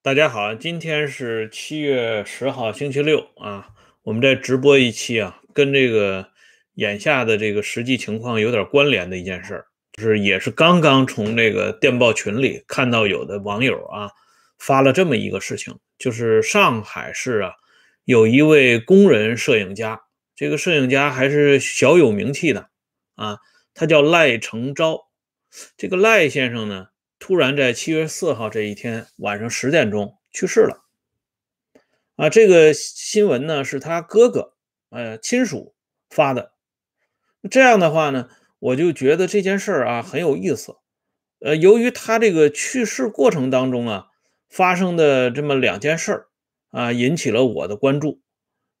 大家好，今天是七月十号，星期六啊。我们在直播一期啊，跟这个眼下的这个实际情况有点关联的一件事儿，就是也是刚刚从这个电报群里看到有的网友啊发了这么一个事情，就是上海市啊有一位工人摄影家，这个摄影家还是小有名气的啊，他叫赖成昭。这个赖先生呢。突然在七月四号这一天晚上十点钟去世了，啊，这个新闻呢是他哥哥呃亲属发的。这样的话呢，我就觉得这件事儿啊很有意思。呃，由于他这个去世过程当中啊发生的这么两件事儿啊引起了我的关注，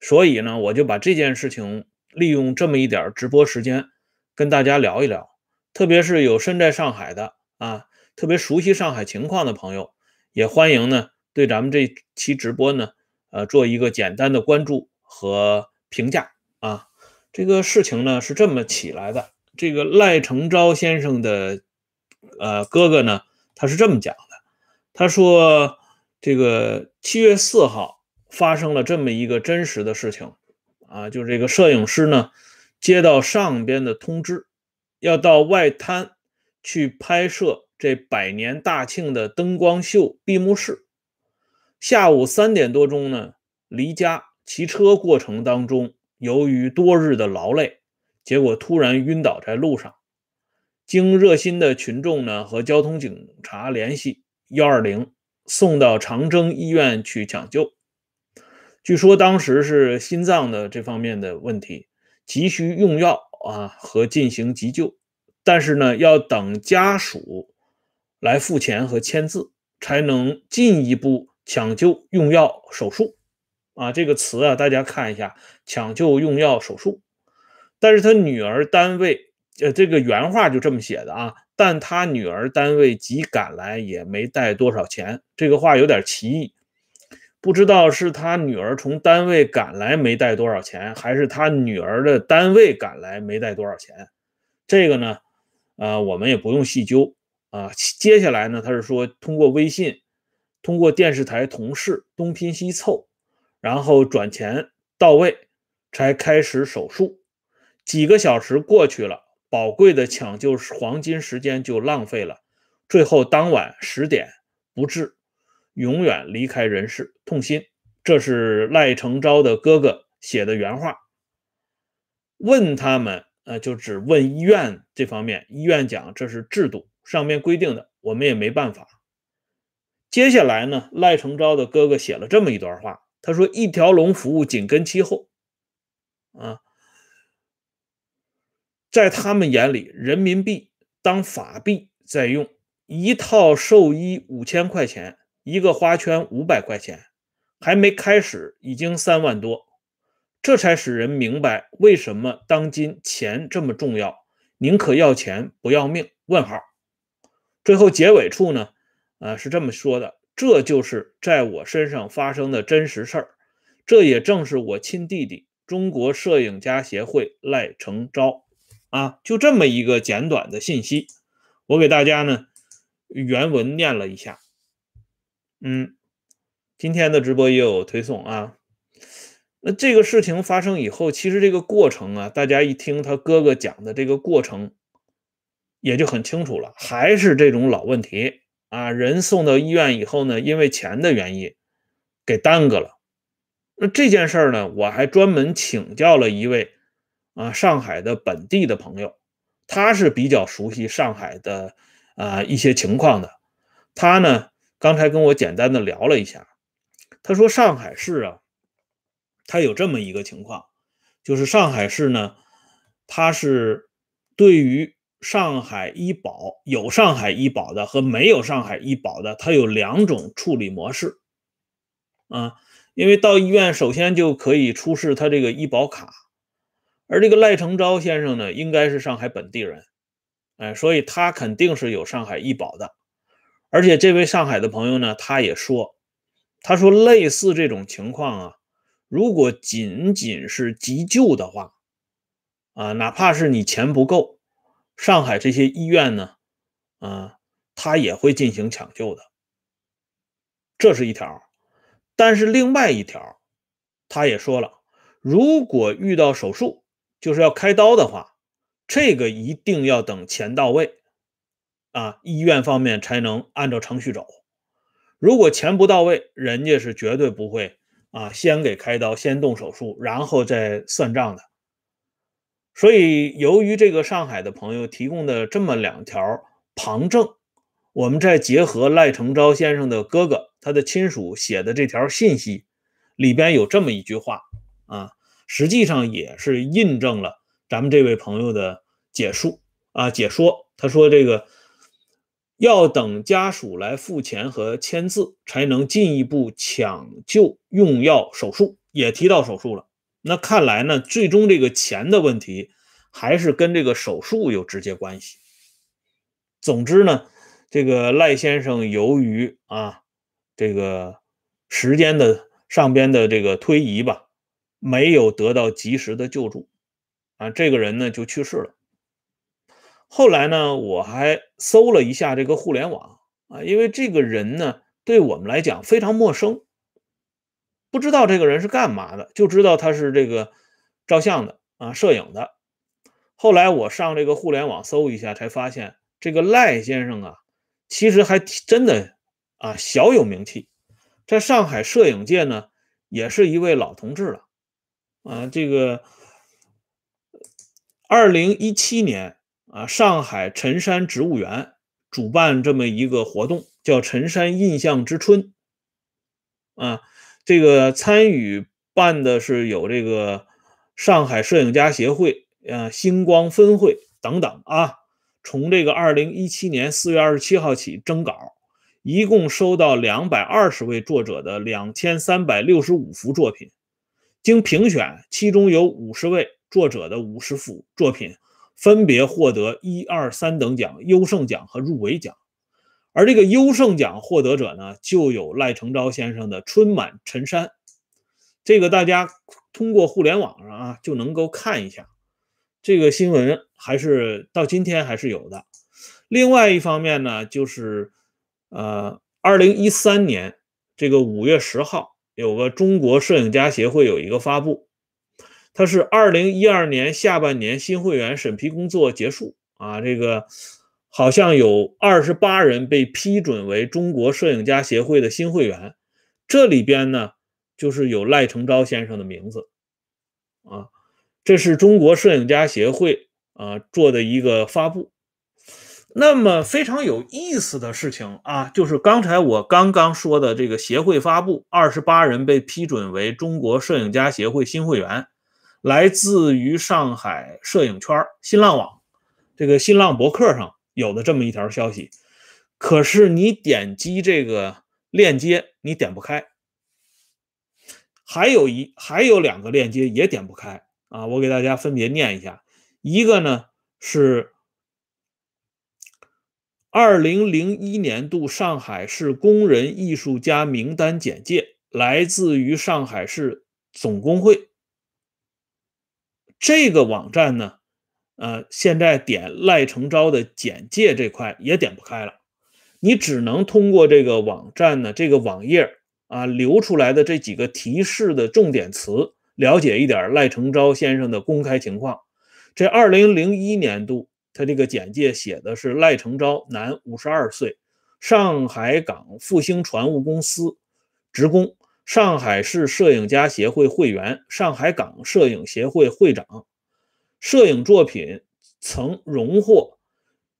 所以呢我就把这件事情利用这么一点直播时间跟大家聊一聊，特别是有身在上海的啊。特别熟悉上海情况的朋友，也欢迎呢对咱们这期直播呢，呃，做一个简单的关注和评价啊。这个事情呢是这么起来的，这个赖成昭先生的呃哥哥呢，他是这么讲的，他说这个七月四号发生了这么一个真实的事情啊，就是这个摄影师呢接到上边的通知，要到外滩去拍摄。这百年大庆的灯光秀闭幕式，下午三点多钟呢，离家骑车过程当中，由于多日的劳累，结果突然晕倒在路上。经热心的群众呢和交通警察联系幺二零，送到长征医院去抢救。据说当时是心脏的这方面的问题，急需用药啊和进行急救，但是呢要等家属。来付钱和签字，才能进一步抢救、用药、手术。啊，这个词啊，大家看一下，抢救、用药、手术。但是他女儿单位，呃，这个原话就这么写的啊。但他女儿单位急赶来，也没带多少钱。这个话有点歧义，不知道是他女儿从单位赶来没带多少钱，还是他女儿的单位赶来没带多少钱。这个呢，呃，我们也不用细究。啊，接下来呢，他是说通过微信，通过电视台同事东拼西凑，然后转钱到位，才开始手术。几个小时过去了，宝贵的抢救黄金时间就浪费了。最后当晚十点不治，永远离开人世，痛心。这是赖成昭的哥哥写的原话。问他们，呃，就只问医院这方面，医院讲这是制度。上面规定的，我们也没办法。接下来呢，赖成昭的哥哥写了这么一段话，他说：“一条龙服务紧跟其后，啊，在他们眼里，人民币当法币在用，一套寿衣五千块钱，一个花圈五百块钱，还没开始已经三万多，这才使人明白为什么当今钱这么重要，宁可要钱不要命？”问号。最后结尾处呢，啊是这么说的：这就是在我身上发生的真实事儿，这也正是我亲弟弟中国摄影家协会赖成昭啊，就这么一个简短的信息，我给大家呢原文念了一下。嗯，今天的直播也有推送啊。那这个事情发生以后，其实这个过程啊，大家一听他哥哥讲的这个过程。也就很清楚了，还是这种老问题啊！人送到医院以后呢，因为钱的原因给耽搁了。那这件事儿呢，我还专门请教了一位啊上海的本地的朋友，他是比较熟悉上海的啊一些情况的。他呢刚才跟我简单的聊了一下，他说上海市啊，他有这么一个情况，就是上海市呢，他是对于上海医保有上海医保的和没有上海医保的，它有两种处理模式啊。因为到医院首先就可以出示他这个医保卡，而这个赖成昭先生呢，应该是上海本地人，哎，所以他肯定是有上海医保的。而且这位上海的朋友呢，他也说，他说类似这种情况啊，如果仅仅是急救的话，啊，哪怕是你钱不够。上海这些医院呢，啊，他也会进行抢救的。这是一条。但是另外一条，他也说了，如果遇到手术，就是要开刀的话，这个一定要等钱到位，啊，医院方面才能按照程序走。如果钱不到位，人家是绝对不会啊，先给开刀，先动手术，然后再算账的。所以，由于这个上海的朋友提供的这么两条旁证，我们再结合赖成昭先生的哥哥他的亲属写的这条信息，里边有这么一句话啊，实际上也是印证了咱们这位朋友的解述啊解说。他说这个要等家属来付钱和签字，才能进一步抢救用药手术，也提到手术了。那看来呢，最终这个钱的问题还是跟这个手术有直接关系。总之呢，这个赖先生由于啊这个时间的上边的这个推移吧，没有得到及时的救助，啊，这个人呢就去世了。后来呢，我还搜了一下这个互联网啊，因为这个人呢对我们来讲非常陌生。不知道这个人是干嘛的，就知道他是这个照相的啊，摄影的。后来我上这个互联网搜一下，才发现这个赖先生啊，其实还真的啊小有名气，在上海摄影界呢，也是一位老同志了啊。这个二零一七年啊，上海辰山植物园主办这么一个活动，叫“辰山印象之春”啊。这个参与办的是有这个上海摄影家协会、呃星光分会等等啊。从这个二零一七年四月二十七号起征稿，一共收到两百二十位作者的两千三百六十五幅作品，经评选，其中有五十位作者的五十幅作品分别获得一二三等奖、优胜奖和入围奖。而这个优胜奖获得者呢，就有赖成昭先生的《春满陈山》，这个大家通过互联网上啊就能够看一下，这个新闻还是到今天还是有的。另外一方面呢，就是呃，二零一三年这个五月十号，有个中国摄影家协会有一个发布，它是二零一二年下半年新会员审批工作结束啊，这个。好像有二十八人被批准为中国摄影家协会的新会员，这里边呢就是有赖成昭先生的名字啊，这是中国摄影家协会啊做的一个发布。那么非常有意思的事情啊，就是刚才我刚刚说的这个协会发布，二十八人被批准为中国摄影家协会新会员，来自于上海摄影圈新浪网这个新浪博客上。有的这么一条消息，可是你点击这个链接，你点不开。还有一还有两个链接也点不开啊！我给大家分别念一下，一个呢是二零零一年度上海市工人艺术家名单简介，来自于上海市总工会。这个网站呢？呃，现在点赖成昭的简介这块也点不开了，你只能通过这个网站呢，这个网页啊留出来的这几个提示的重点词，了解一点赖成昭先生的公开情况。这二零零一年度他这个简介写的是赖成昭，男，五十二岁，上海港复兴船务公司职工，上海市摄影家协会会员，上海港摄影协会会长。摄影作品曾荣获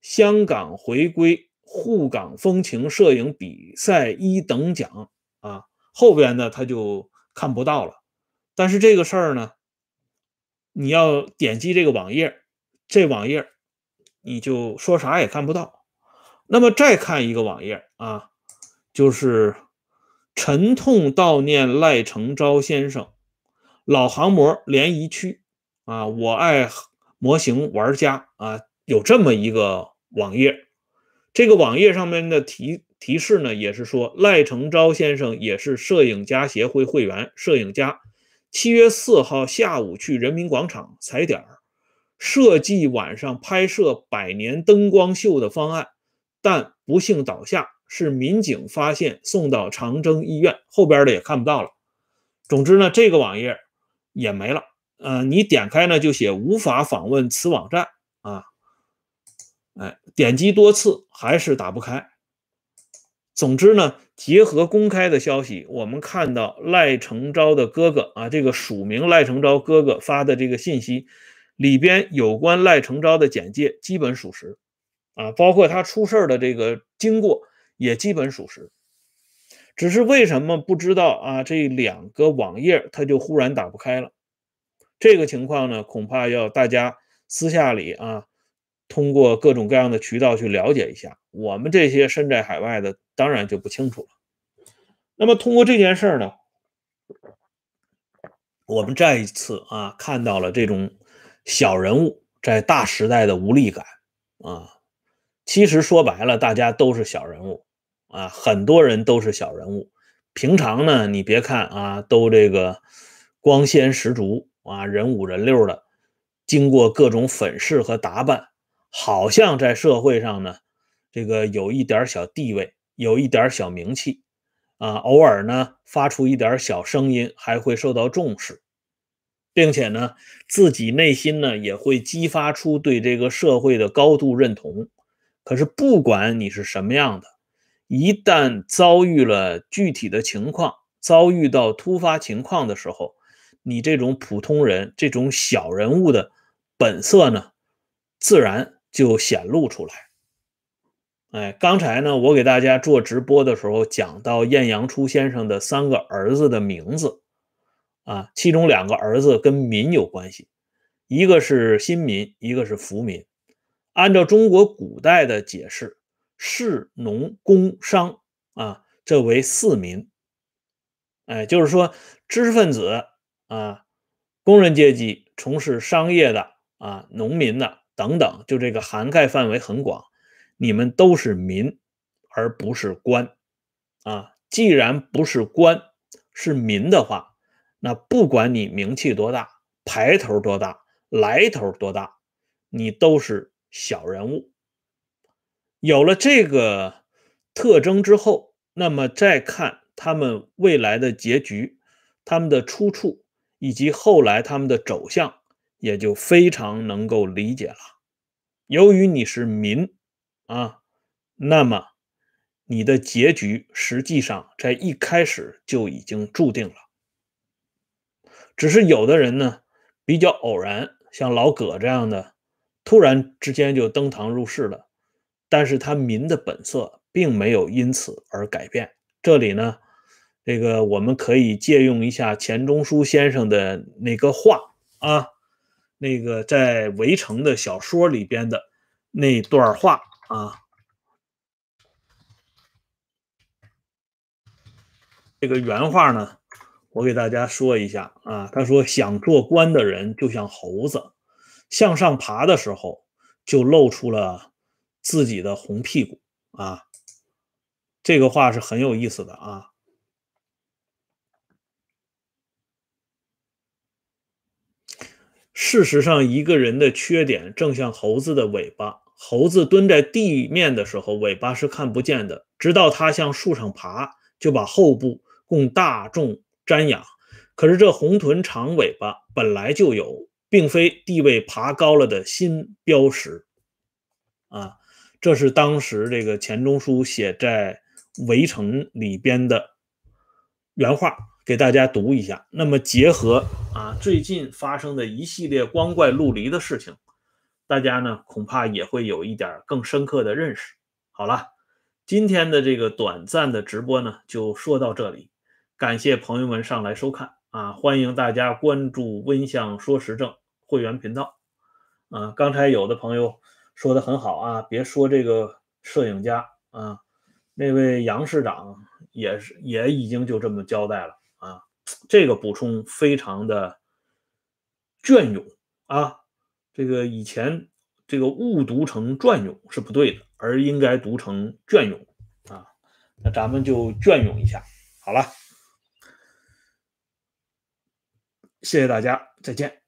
香港回归沪港风情摄影比赛一等奖啊，后边呢他就看不到了。但是这个事儿呢，你要点击这个网页，这网页你就说啥也看不到。那么再看一个网页啊，就是沉痛悼念赖成昭先生，老航模联谊区。啊，我爱模型玩家啊，有这么一个网页，这个网页上面的提提示呢，也是说赖成昭先生也是摄影家协会会员，摄影家，七月四号下午去人民广场踩点儿，设计晚上拍摄百年灯光秀的方案，但不幸倒下，是民警发现送到长征医院，后边的也看不到了。总之呢，这个网页也没了。呃，你点开呢就写无法访问此网站啊，哎，点击多次还是打不开。总之呢，结合公开的消息，我们看到赖成昭的哥哥啊，这个署名赖成昭哥哥发的这个信息里边有关赖成昭的简介基本属实啊，包括他出事的这个经过也基本属实。只是为什么不知道啊？这两个网页它就忽然打不开了。这个情况呢，恐怕要大家私下里啊，通过各种各样的渠道去了解一下。我们这些身在海外的，当然就不清楚了。那么通过这件事呢，我们再一次啊，看到了这种小人物在大时代的无力感啊。其实说白了，大家都是小人物啊，很多人都是小人物。平常呢，你别看啊，都这个光鲜十足。啊，人五人六的，经过各种粉饰和打扮，好像在社会上呢，这个有一点小地位，有一点小名气，啊，偶尔呢发出一点小声音，还会受到重视，并且呢，自己内心呢也会激发出对这个社会的高度认同。可是不管你是什么样的，一旦遭遇了具体的情况，遭遇到突发情况的时候，你这种普通人、这种小人物的本色呢，自然就显露出来。哎，刚才呢，我给大家做直播的时候讲到晏阳初先生的三个儿子的名字啊，其中两个儿子跟民有关系，一个是新民，一个是福民。按照中国古代的解释，士、农、工、商啊，这为四民。哎，就是说知识分子。啊，工人阶级、从事商业的啊，农民的等等，就这个涵盖范围很广。你们都是民，而不是官啊。既然不是官，是民的话，那不管你名气多大、排头多大、来头多大，你都是小人物。有了这个特征之后，那么再看他们未来的结局，他们的出处。以及后来他们的走向，也就非常能够理解了。由于你是民啊，那么你的结局实际上在一开始就已经注定了。只是有的人呢，比较偶然，像老葛这样的，突然之间就登堂入室了，但是他民的本色并没有因此而改变。这里呢。这个我们可以借用一下钱钟书先生的那个话啊，那个在《围城》的小说里边的那段话啊。这个原话呢，我给大家说一下啊。他说：“想做官的人就像猴子，向上爬的时候就露出了自己的红屁股啊。”这个话是很有意思的啊。事实上，一个人的缺点正像猴子的尾巴。猴子蹲在地面的时候，尾巴是看不见的，直到它向树上爬，就把后部供大众瞻仰。可是这红臀长尾巴本来就有，并非地位爬高了的新标识。啊，这是当时这个钱钟书写在《围城》里边的原话。给大家读一下，那么结合啊最近发生的一系列光怪陆离的事情，大家呢恐怕也会有一点更深刻的认识。好了，今天的这个短暂的直播呢就说到这里，感谢朋友们上来收看啊，欢迎大家关注温相说时政会员频道啊。刚才有的朋友说的很好啊，别说这个摄影家啊，那位杨市长也是也已经就这么交代了。这个补充非常的隽永啊！这个以前这个误读成隽永是不对的，而应该读成隽永啊。那咱们就隽永一下，好了，谢谢大家，再见。